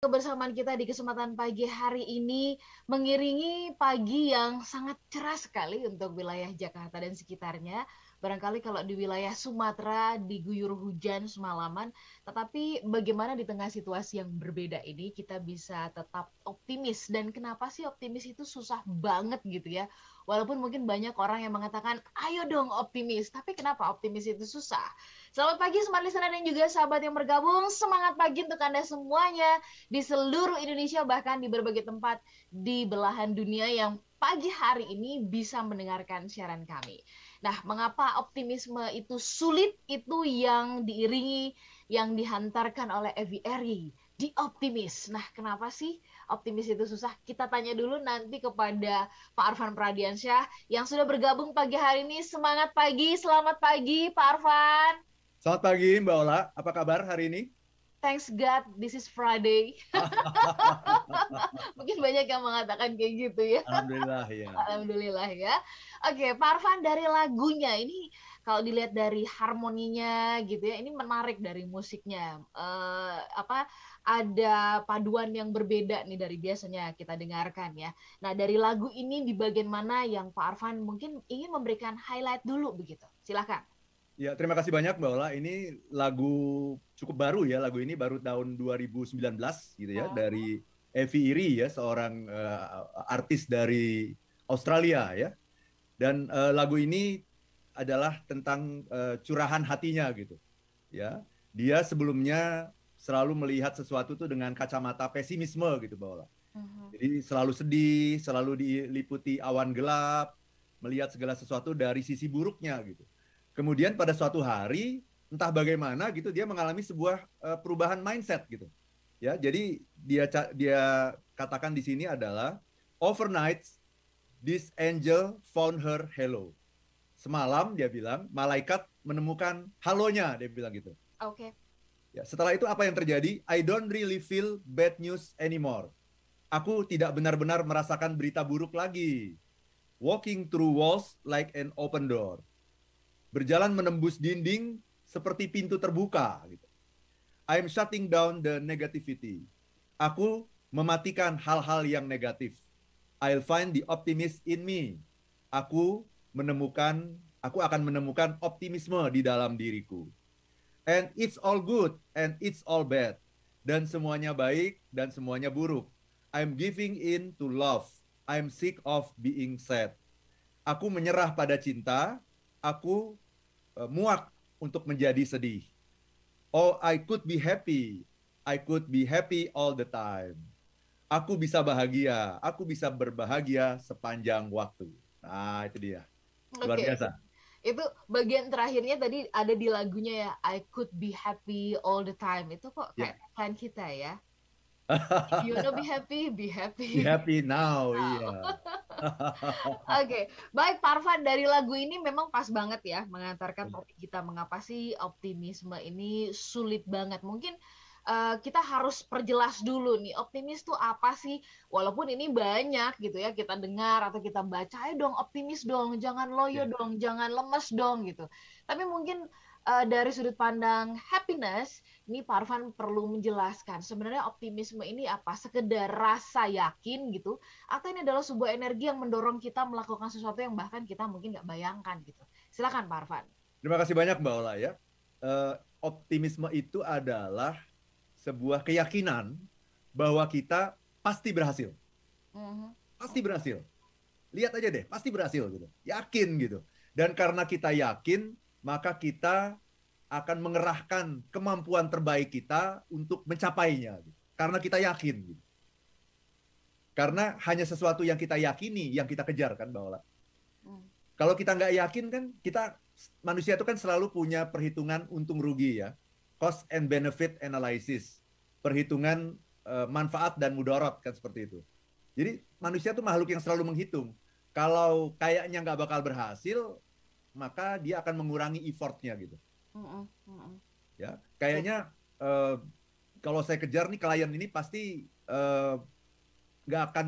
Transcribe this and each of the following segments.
kebersamaan kita di kesempatan pagi hari ini mengiringi pagi yang sangat cerah sekali untuk wilayah Jakarta dan sekitarnya. Barangkali kalau di wilayah Sumatera diguyur hujan semalaman, tetapi bagaimana di tengah situasi yang berbeda ini kita bisa tetap optimis dan kenapa sih optimis itu susah banget gitu ya? Walaupun mungkin banyak orang yang mengatakan, ayo dong optimis, tapi kenapa optimis itu susah? Selamat pagi smart listener dan juga sahabat yang bergabung. Semangat pagi untuk Anda semuanya di seluruh Indonesia bahkan di berbagai tempat di belahan dunia yang pagi hari ini bisa mendengarkan siaran kami. Nah, mengapa optimisme itu sulit? Itu yang diiringi, yang dihantarkan oleh Evi Eri di optimis. Nah, kenapa sih optimis itu susah? Kita tanya dulu nanti kepada Pak Arfan Pradiansyah yang sudah bergabung pagi hari ini. Semangat pagi, selamat pagi Pak Arfan. Selamat pagi Mbak Ola, apa kabar hari ini? Thanks God, this is Friday. Mungkin banyak yang mengatakan kayak gitu ya. Alhamdulillah ya. Alhamdulillah ya. Oke, Pak Arfan dari lagunya ini kalau dilihat dari harmoninya gitu ya, ini menarik dari musiknya. Uh, apa ada paduan yang berbeda nih dari biasanya kita dengarkan ya. Nah dari lagu ini di bagian mana yang Pak Arfan mungkin ingin memberikan highlight dulu begitu? Silakan. Ya, terima kasih banyak Mbak Ola. Ini lagu cukup baru ya, lagu ini baru tahun 2019 gitu ya, oh. dari Evi Iri ya, seorang uh, artis dari Australia ya. Dan uh, lagu ini adalah tentang uh, curahan hatinya gitu. Ya. Dia sebelumnya selalu melihat sesuatu tuh dengan kacamata pesimisme gitu Ola. Uh-huh. Jadi selalu sedih, selalu diliputi awan gelap, melihat segala sesuatu dari sisi buruknya gitu. Kemudian pada suatu hari entah bagaimana gitu dia mengalami sebuah uh, perubahan mindset gitu. Ya, jadi dia dia katakan di sini adalah overnight this angel found her hello. Semalam dia bilang malaikat menemukan halonya dia bilang gitu. Oke. Okay. Ya, setelah itu apa yang terjadi? I don't really feel bad news anymore. Aku tidak benar-benar merasakan berita buruk lagi. Walking through walls like an open door berjalan menembus dinding seperti pintu terbuka gitu. I'm shutting down the negativity. Aku mematikan hal-hal yang negatif. I'll find the optimist in me. Aku menemukan aku akan menemukan optimisme di dalam diriku. And it's all good and it's all bad. Dan semuanya baik dan semuanya buruk. I'm giving in to love. I'm sick of being sad. Aku menyerah pada cinta, aku uh, muak untuk menjadi sedih. Oh, I could be happy. I could be happy all the time. Aku bisa bahagia. Aku bisa berbahagia sepanjang waktu. Nah, itu dia. Luar okay. biasa. Itu bagian terakhirnya tadi ada di lagunya ya, I could be happy all the time. Itu kok kayak yeah. kita ya. you wanna be happy, be happy. Be happy now, iya. Oke, okay. baik Parvan dari lagu ini memang pas banget ya mengantarkan topik kita mengapa sih optimisme ini sulit banget. Mungkin uh, kita harus perjelas dulu nih optimis tuh apa sih? Walaupun ini banyak gitu ya kita dengar atau kita baca, ayo dong optimis dong, jangan loyo yeah. dong, jangan lemes dong gitu. Tapi mungkin uh, dari sudut pandang happiness, ini Pak Arfan perlu menjelaskan sebenarnya optimisme ini apa? Sekedar rasa yakin gitu, atau ini adalah sebuah energi yang mendorong kita melakukan sesuatu yang bahkan kita mungkin nggak bayangkan gitu. Silakan Pak Arfan. Terima kasih banyak Mbak Ola ya. Uh, optimisme itu adalah sebuah keyakinan bahwa kita pasti berhasil. Uh-huh. Pasti berhasil. Lihat aja deh, pasti berhasil gitu. Yakin gitu. Dan karena kita yakin, maka kita akan mengerahkan kemampuan terbaik kita untuk mencapainya karena kita yakin gitu. karena hanya sesuatu yang kita yakini yang kita kejar kan bahwa hmm. kalau kita nggak yakin kan kita manusia itu kan selalu punya perhitungan untung rugi ya cost and benefit analysis perhitungan uh, manfaat dan mudarat kan seperti itu jadi manusia itu makhluk yang selalu menghitung kalau kayaknya nggak bakal berhasil maka dia akan mengurangi effortnya gitu. Mm -mm. Ya, kayaknya uh, kalau saya kejar nih klien ini pasti eh, nggak uh, akan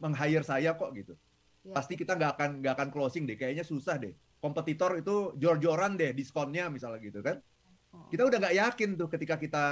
meng-hire saya kok gitu. Yeah. Pasti kita nggak akan nggak akan closing deh. Kayaknya susah deh. Kompetitor itu jor-joran deh diskonnya misalnya gitu kan. Kita udah nggak yakin tuh ketika kita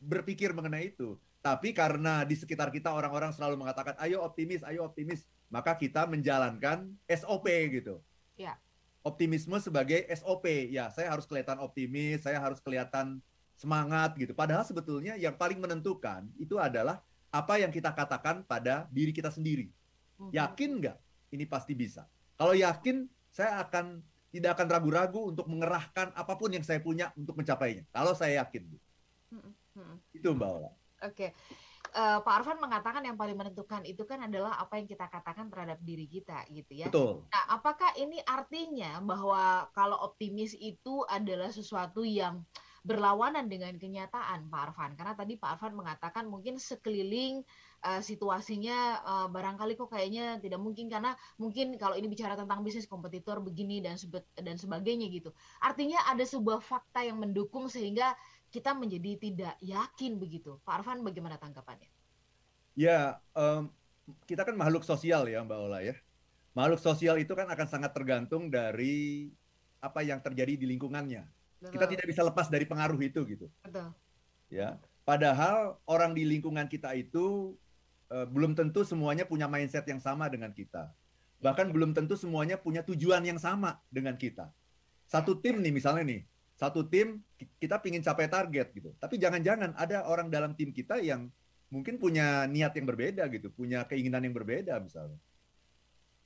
berpikir mengenai itu. Tapi karena di sekitar kita orang-orang selalu mengatakan, ayo optimis, ayo optimis, maka kita menjalankan SOP gitu. Ya. Optimisme sebagai SOP, ya saya harus kelihatan optimis, saya harus kelihatan semangat gitu. Padahal sebetulnya yang paling menentukan itu adalah apa yang kita katakan pada diri kita sendiri. Mhm. Yakin nggak ini pasti bisa? Kalau yakin, saya akan tidak akan ragu-ragu untuk mengerahkan apa pun yang saya punya untuk mencapainya. Kalau saya yakin. Hmm, hmm. Itu Mbak Ola. Oke. Uh, Pak Arfan mengatakan yang paling menentukan itu kan adalah apa yang kita katakan terhadap diri kita gitu ya. Betul. Nah, apakah ini artinya bahwa kalau optimis itu adalah sesuatu yang berlawanan dengan kenyataan Pak Arfan? Karena tadi Pak Arfan mengatakan mungkin sekeliling uh, situasinya uh, barangkali kok kayaknya tidak mungkin karena mungkin kalau ini bicara tentang bisnis kompetitor begini dan dan sebagainya gitu. Artinya ada sebuah fakta yang mendukung sehingga kita menjadi tidak yakin begitu. Pak Arfan bagaimana tanggapannya? Ya, um, kita kan makhluk sosial ya Mbak Ola ya. Makhluk sosial itu kan akan sangat tergantung dari apa yang terjadi di lingkungannya. Betul. Kita tidak bisa lepas dari pengaruh itu gitu. Betul. Ya, padahal orang di lingkungan kita itu uh, belum tentu semuanya punya mindset yang sama dengan kita. Bahkan belum tentu semuanya punya tujuan yang sama dengan kita. Satu tim nih misalnya nih, satu tim kita ingin capai target gitu. Tapi jangan-jangan ada orang dalam tim kita yang mungkin punya niat yang berbeda gitu, punya keinginan yang berbeda misalnya.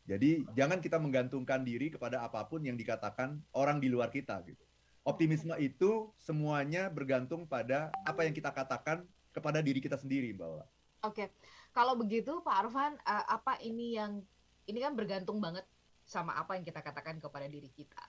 Jadi jangan kita menggantungkan diri kepada apa pun yang dikatakan orang di luar kita gitu. Optimisme itu semuanya bergantung pada apa yang kita katakan kepada diri kita sendiri, Mbak Ola. Oke, kalau begitu Pak Arfan, eh, apa ini yang ini kan bergantung banget sama apa yang kita katakan kepada diri kita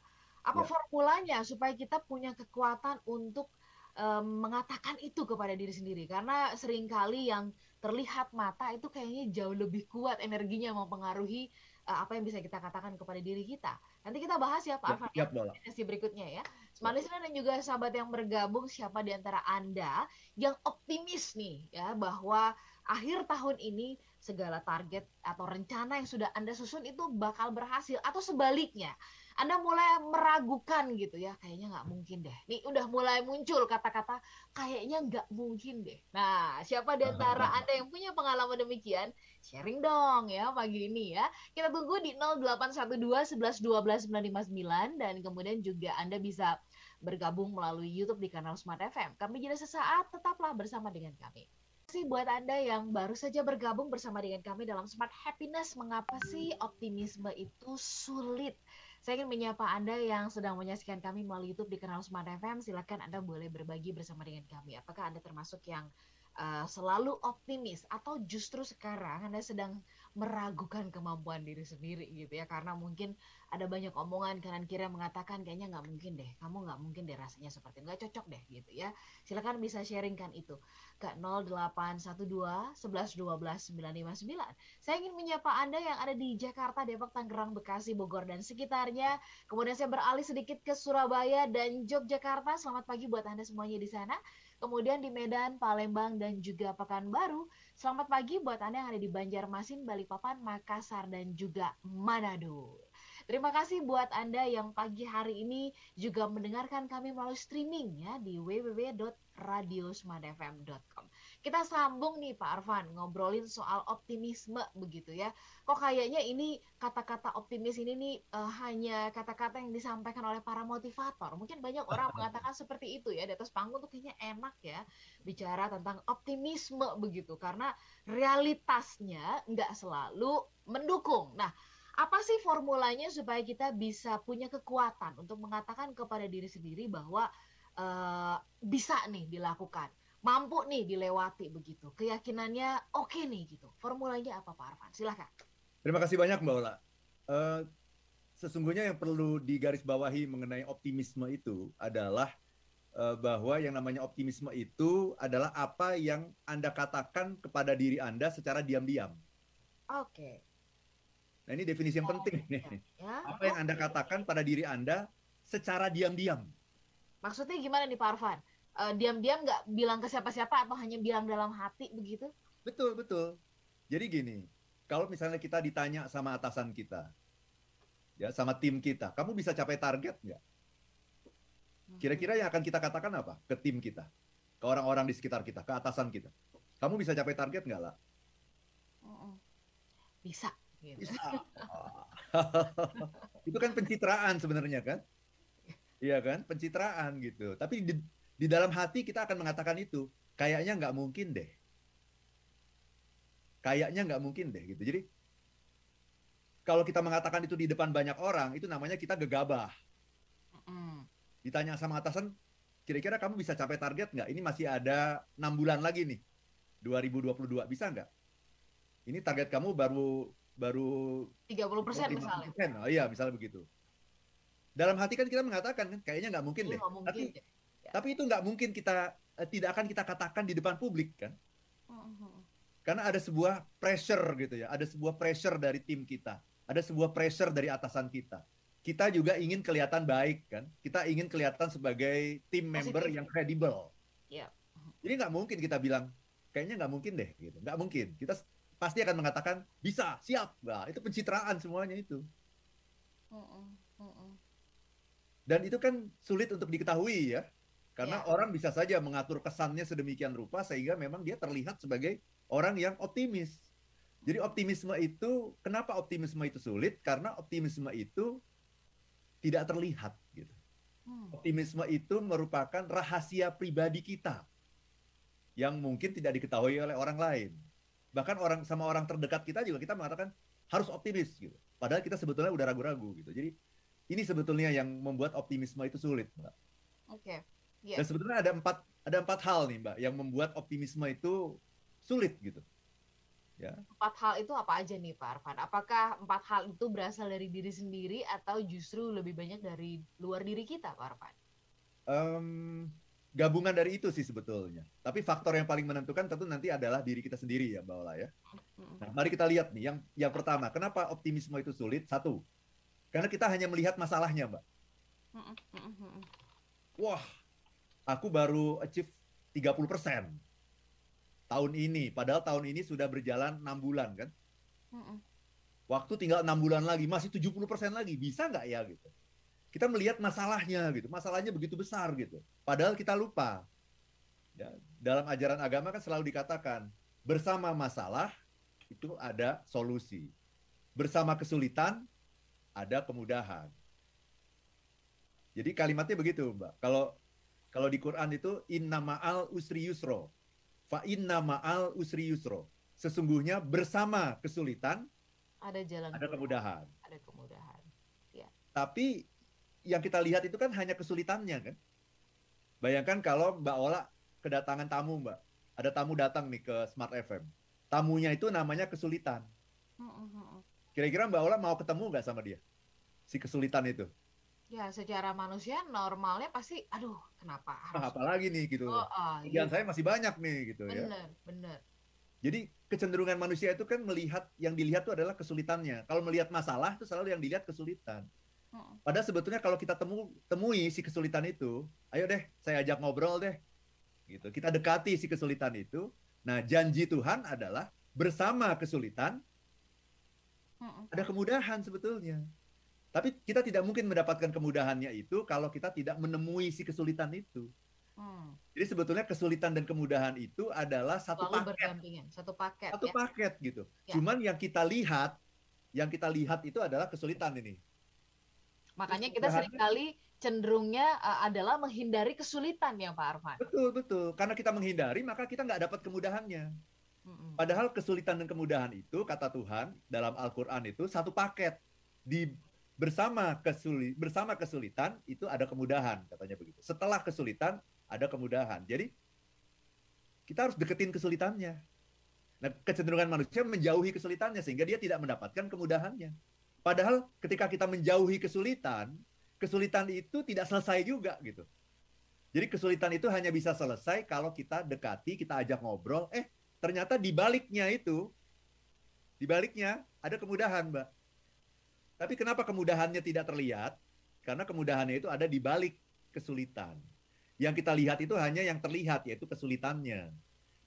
apa ya. formulanya supaya kita punya kekuatan untuk um, mengatakan itu kepada diri sendiri? Karena sering kali yang terlihat mata itu kayaknya jauh lebih kuat energinya mempengaruhi uh, apa yang bisa kita katakan kepada diri kita. Nanti kita bahas ya Pak Arfan ya, ya, sesi berikutnya ya. Smart dan juga sahabat yang bergabung, siapa di antara Anda yang optimis nih ya bahwa akhir tahun ini segala target atau rencana yang sudah Anda susun itu bakal berhasil atau sebaliknya anda mulai meragukan gitu ya, kayaknya nggak mungkin deh. Nih udah mulai muncul kata-kata kayaknya nggak mungkin deh. Nah, siapa di antara Anda yang punya pengalaman demikian? Sharing dong ya pagi ini ya. Kita tunggu di 0812 11 12 959 dan kemudian juga Anda bisa bergabung melalui YouTube di kanal Smart FM. Kami jeda sesaat, tetaplah bersama dengan kami kasih buat Anda yang baru saja bergabung bersama dengan kami dalam Smart Happiness. Mengapa sih optimisme itu sulit? Saya ingin menyapa Anda yang sedang menyaksikan kami melalui YouTube di kanal Smart FM. Silakan Anda boleh berbagi bersama dengan kami. Apakah Anda termasuk yang uh, selalu optimis atau justru sekarang Anda sedang meragukan kemampuan diri sendiri gitu ya karena mungkin ada banyak omongan kanan kiri yang mengatakan kayaknya nggak mungkin deh kamu nggak mungkin deh rasanya seperti nggak cocok deh gitu ya. Silakan bisa sharingkan itu ke 0812 11 12 959 saya ingin menyapa anda yang ada di Jakarta Depok Tangerang Bekasi Bogor dan sekitarnya. Kemudian saya beralih sedikit ke Surabaya dan Yogyakarta. Selamat pagi buat anda semuanya di sana kemudian di Medan Palembang dan juga Pekanbaru Selamat pagi buat Anda yang ada di Banjarmasin, Balikpapan, Makassar, dan juga Manado. Terima kasih buat Anda yang pagi hari ini juga mendengarkan kami melalui streaming ya di www.radiosmadfm.com. Kita sambung nih Pak Arfan ngobrolin soal optimisme begitu ya. Kok kayaknya ini kata-kata optimis ini nih uh, hanya kata-kata yang disampaikan oleh para motivator. Mungkin banyak orang mengatakan seperti itu ya di atas panggung tuh kayaknya enak ya bicara tentang optimisme begitu karena realitasnya nggak selalu mendukung. Nah, apa sih formulanya supaya kita bisa punya kekuatan untuk mengatakan kepada diri sendiri bahwa uh, bisa nih dilakukan? Mampu nih dilewati begitu. Keyakinannya oke okay nih gitu. Formulanya apa Pak Arfan? Silahkan. Terima kasih banyak Mbak Ola. Uh, sesungguhnya yang perlu digarisbawahi mengenai optimisme itu adalah uh, bahwa yang namanya optimisme itu adalah apa yang Anda katakan kepada diri Anda secara diam-diam. Oke. Okay. Nah ini definisi yang oh, penting nih. Ya. Apa yang Anda katakan pada diri Anda secara diam-diam. Maksudnya gimana nih Pak Arfan? Uh, diam-diam nggak bilang ke siapa-siapa atau hanya bilang dalam hati begitu? Betul betul. Jadi gini, kalau misalnya kita ditanya sama atasan kita, ya sama tim kita, kamu bisa capai target nggak? Hmm. Kira-kira yang akan kita katakan apa ke tim kita, ke orang-orang di sekitar kita, ke atasan kita? Kamu bisa capai target nggak lah? Bisa. Gitu. Bisa. itu kan pencitraan sebenarnya kan? Iya kan, pencitraan gitu. Tapi di, di dalam hati kita akan mengatakan itu, kayaknya nggak mungkin deh. Kayaknya nggak mungkin deh gitu. Jadi kalau kita mengatakan itu di depan banyak orang, itu namanya kita gegabah. Ditanya sama atasan, kira-kira kamu bisa capai target nggak? Ini masih ada enam bulan lagi nih, 2022 bisa nggak? Ini target kamu baru baru 30 persen misalnya. Oh iya, misalnya begitu dalam hati kan kita mengatakan kan kayaknya nggak mungkin deh. Mungkin. Tapi ya. Tapi itu nggak mungkin kita eh, tidak akan kita katakan di depan publik kan. Uh-huh. Karena ada sebuah pressure gitu ya, ada sebuah pressure dari tim kita, ada sebuah pressure dari atasan kita. Kita juga ingin kelihatan baik kan, kita ingin kelihatan sebagai tim member yang kredibel. Yeah. Jadi nggak mungkin kita bilang kayaknya nggak mungkin deh gitu, nggak mungkin. Kita pasti akan mengatakan bisa, siap, nah, itu pencitraan semuanya itu. Uh-uh. Uh-uh. Dan itu kan sulit untuk diketahui ya. Karena ya. orang bisa saja mengatur kesannya sedemikian rupa sehingga memang dia terlihat sebagai orang yang optimis. Jadi optimisme itu kenapa optimisme itu sulit? Karena optimisme itu tidak terlihat gitu. Hmm. Optimisme itu merupakan rahasia pribadi kita yang mungkin tidak diketahui oleh orang lain. Bahkan orang sama orang terdekat kita juga kita mengatakan harus optimis gitu. Padahal kita sebetulnya udah ragu-ragu gitu. Jadi ini sebetulnya yang membuat optimisme itu sulit, Mbak. Oke. Okay. Yeah. Dan sebetulnya ada empat ada empat hal nih, Mbak, yang membuat optimisme itu sulit gitu. Ya. Empat hal itu apa aja nih, Pak Arfan? Apakah empat hal itu berasal dari diri sendiri atau justru lebih banyak dari luar diri kita, Pak Arfan? Um, gabungan dari itu sih sebetulnya. Tapi faktor yang paling menentukan tentu nanti adalah diri kita sendiri ya, Mbak Ola ya. Nah, mari kita lihat nih yang yang pertama, kenapa optimisme itu sulit? Satu, karena kita hanya melihat masalahnya, Mbak. Wah, aku baru achieve 30% tahun ini. Padahal tahun ini sudah berjalan 6 bulan kan. Waktu tinggal 6 bulan lagi, masih 70% lagi. Bisa nggak ya gitu. Kita melihat masalahnya gitu. Masalahnya begitu besar gitu. Padahal kita lupa. Ya, dalam ajaran agama kan selalu dikatakan, bersama masalah itu ada solusi. Bersama kesulitan ada kemudahan. Jadi kalimatnya begitu, Mbak. Kalau kalau di Quran itu inna ma'al usri yusro. Fa inna ma'al usri yusro. Sesungguhnya bersama kesulitan ada jalan ada kemudahan. Ada kemudahan. Ya. Tapi yang kita lihat itu kan hanya kesulitannya kan. Bayangkan kalau Mbak Ola kedatangan tamu, Mbak. Ada tamu datang nih ke Smart FM. Tamunya itu namanya kesulitan. Kira-kira Mbak Ola mau ketemu nggak sama dia? Si kesulitan itu. Ya, secara manusia normalnya pasti, aduh, kenapa harus... Ah, apalagi nih gitu. Oh, oh, iya. saya masih banyak nih gitu bener, ya. Bener, bener. Jadi kecenderungan manusia itu kan melihat yang dilihat itu adalah kesulitannya. Kalau melihat masalah itu selalu yang dilihat kesulitan. Padahal sebetulnya kalau kita temu, temui si kesulitan itu, ayo deh saya ajak ngobrol deh. Gitu. Kita dekati si kesulitan itu. Nah, janji Tuhan adalah bersama kesulitan ada kemudahan sebetulnya. Tapi kita tidak mungkin mendapatkan kemudahannya itu kalau kita tidak menemui si kesulitan itu. Hmm. Jadi sebetulnya kesulitan dan kemudahan itu adalah satu Lalu paket. Satu paket. Satu ya? paket gitu. Ya. Cuman yang kita lihat, yang kita lihat itu adalah kesulitan ini. Makanya kita sering kali cenderungnya uh, adalah menghindari kesulitan ya Pak Arfan. Betul betul. Karena kita menghindari maka kita nggak dapat kemudahannya. Padahal kesulitan dan kemudahan itu kata Tuhan dalam Al-Qur'an itu satu paket. Di bersama kesulit bersama kesulitan itu ada kemudahan katanya begitu. Setelah kesulitan ada kemudahan. Jadi kita harus deketin kesulitannya. Nah, kecenderungan manusia menjauhi kesulitannya sehingga dia tidak mendapatkan kemudahannya. Padahal ketika kita menjauhi kesulitan, kesulitan itu tidak selesai juga gitu. Jadi kesulitan itu hanya bisa selesai kalau kita dekati, kita ajak ngobrol, eh Ternyata di baliknya itu, di baliknya ada kemudahan, Mbak. Tapi kenapa kemudahannya tidak terlihat? Karena kemudahannya itu ada di balik kesulitan. Yang kita lihat itu hanya yang terlihat, yaitu kesulitannya.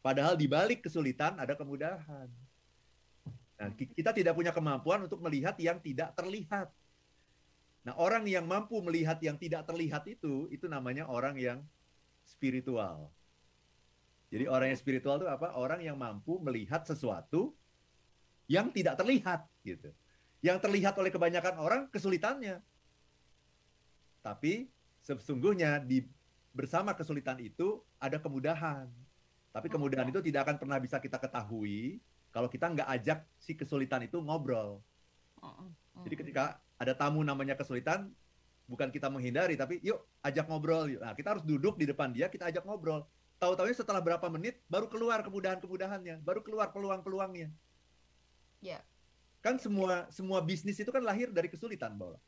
Padahal di balik kesulitan ada kemudahan. Nah, kita tidak punya kemampuan untuk melihat yang tidak terlihat. Nah, orang yang mampu melihat yang tidak terlihat itu, itu namanya orang yang spiritual. Jadi orang yang spiritual itu apa? Orang yang mampu melihat sesuatu yang tidak terlihat gitu. Yang terlihat oleh kebanyakan orang kesulitannya. Tapi sesungguhnya di bersama kesulitan itu ada kemudahan. Tapi kemudahan itu tidak akan pernah bisa kita ketahui kalau kita nggak ajak si kesulitan itu ngobrol. Jadi ketika ada tamu namanya kesulitan, bukan kita menghindari, tapi yuk ajak ngobrol. Yuk. Nah, kita harus duduk di depan dia, kita ajak ngobrol. Tahu-tahunya setelah berapa menit baru keluar kemudahan-kemudahannya, baru keluar peluang-peluangnya. Ya. Kan semua semua bisnis itu kan lahir dari kesulitan, Bola.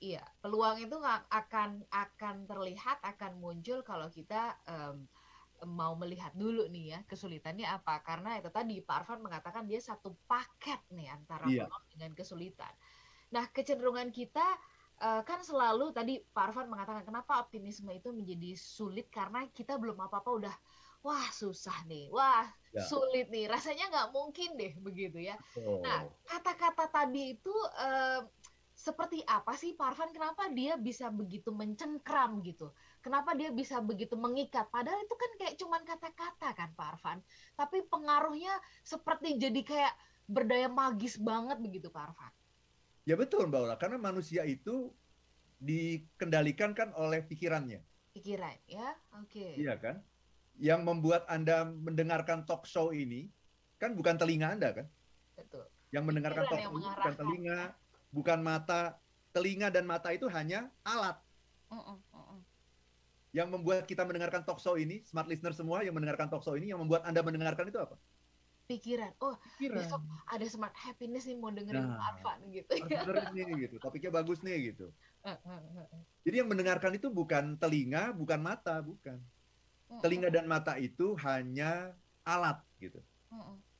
Iya, peluang itu akan akan terlihat, akan muncul kalau kita um, mau melihat dulu nih ya kesulitannya apa. Karena itu tadi Pak Arfan mengatakan dia satu paket nih antara iya. peluang dengan kesulitan. Nah, kecenderungan kita uh, kan selalu tadi Pak Arfan mengatakan kenapa optimisme itu menjadi sulit karena kita belum apa-apa udah wah susah nih, wah ya. sulit nih, rasanya nggak mungkin deh begitu ya. Oh. Nah kata-kata tadi itu uh, seperti apa sih Parvan kenapa dia bisa begitu mencengkram gitu kenapa dia bisa begitu mengikat padahal itu kan kayak cuman kata-kata kan Parvan tapi pengaruhnya seperti jadi kayak berdaya magis banget begitu Parvan ya betul Mbak Ola karena manusia itu dikendalikan kan oleh pikirannya. Pikiran ya? Oke. Okay. iya kan? Yang membuat Anda mendengarkan talk show ini kan bukan telinga Anda kan? Betul. Yang mendengarkan talk show bukan telinga bukan mata, telinga dan mata itu hanya alat. Uh, uh, uh, yang membuat kita mendengarkan talk show ini, smart listener semua yang mendengarkan talk show ini, yang membuat Anda mendengarkan itu apa? Pikiran. Oh, Pikiran. besok ada smart happiness nih mau dengerin nah, apa gitu. nih gitu. Topiknya bagus nih gitu. Jadi yang mendengarkan itu bukan telinga, bukan mata, bukan. Telinga dan mata itu hanya alat gitu.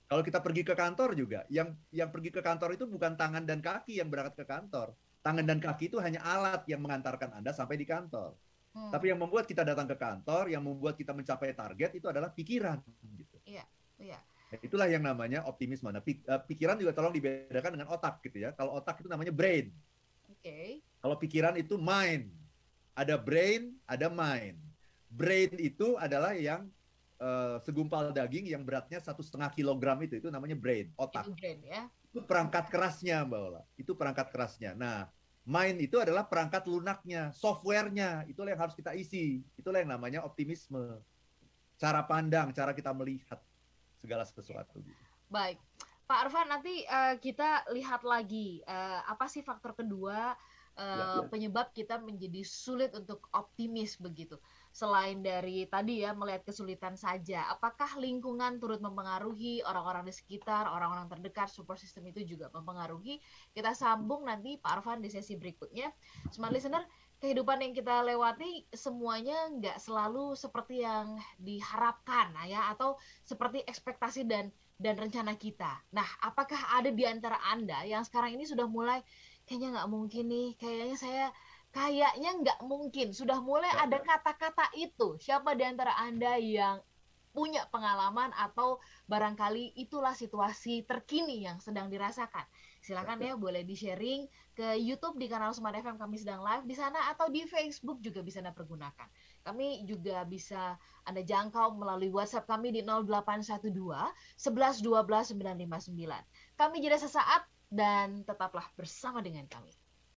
Kalau kita pergi ke kantor juga, yang yang pergi ke kantor itu bukan tangan dan kaki yang berangkat ke kantor. Tangan dan kaki itu hanya alat yang mengantarkan Anda sampai di kantor. Hmm. Tapi yang membuat kita datang ke kantor, yang membuat kita mencapai target itu adalah pikiran. Gitu. Iya, iya. Nah, itulah yang namanya optimisme. Nah, eh, pikiran juga tolong dibedakan dengan otak gitu ya. Kalau otak itu namanya brain. Oke. Okay. Kalau pikiran itu mind. Ada brain, ada mind. Brain itu adalah yang uh, segumpal daging yang beratnya satu setengah kilogram itu itu namanya brain otak. Itu brain ya. Itu perangkat kerasnya mbak Ola. Itu perangkat kerasnya. Nah mind itu adalah perangkat lunaknya, softwarenya. Itulah yang harus kita isi. Itulah yang namanya optimisme. Cara pandang, cara kita melihat segala sesuatu. Baik. Pak Arfan, nanti uh, kita lihat lagi uh, apa sih faktor kedua uh, ya, ya. penyebab kita menjadi sulit untuk optimis begitu selain dari tadi ya melihat kesulitan saja, apakah lingkungan turut mempengaruhi orang-orang di sekitar, orang-orang terdekat, support system itu juga mempengaruhi? Kita sambung nanti Pak Arfan di sesi berikutnya. Smart listener, kehidupan yang kita lewati semuanya nggak selalu seperti yang diharapkan ya atau seperti ekspektasi dan dan rencana kita. Nah, apakah ada di antara Anda yang sekarang ini sudah mulai kayaknya nggak mungkin nih, kayaknya saya Kayaknya nggak mungkin. Sudah mulai ada kata-kata itu. Siapa di antara Anda yang punya pengalaman atau barangkali itulah situasi terkini yang sedang dirasakan. Silakan ya boleh di-sharing ke YouTube di kanal Smart FM kami sedang live di sana atau di Facebook juga bisa Anda pergunakan. Kami juga bisa Anda jangkau melalui WhatsApp kami di 0812 11 12 959. Kami jeda sesaat dan tetaplah bersama dengan kami.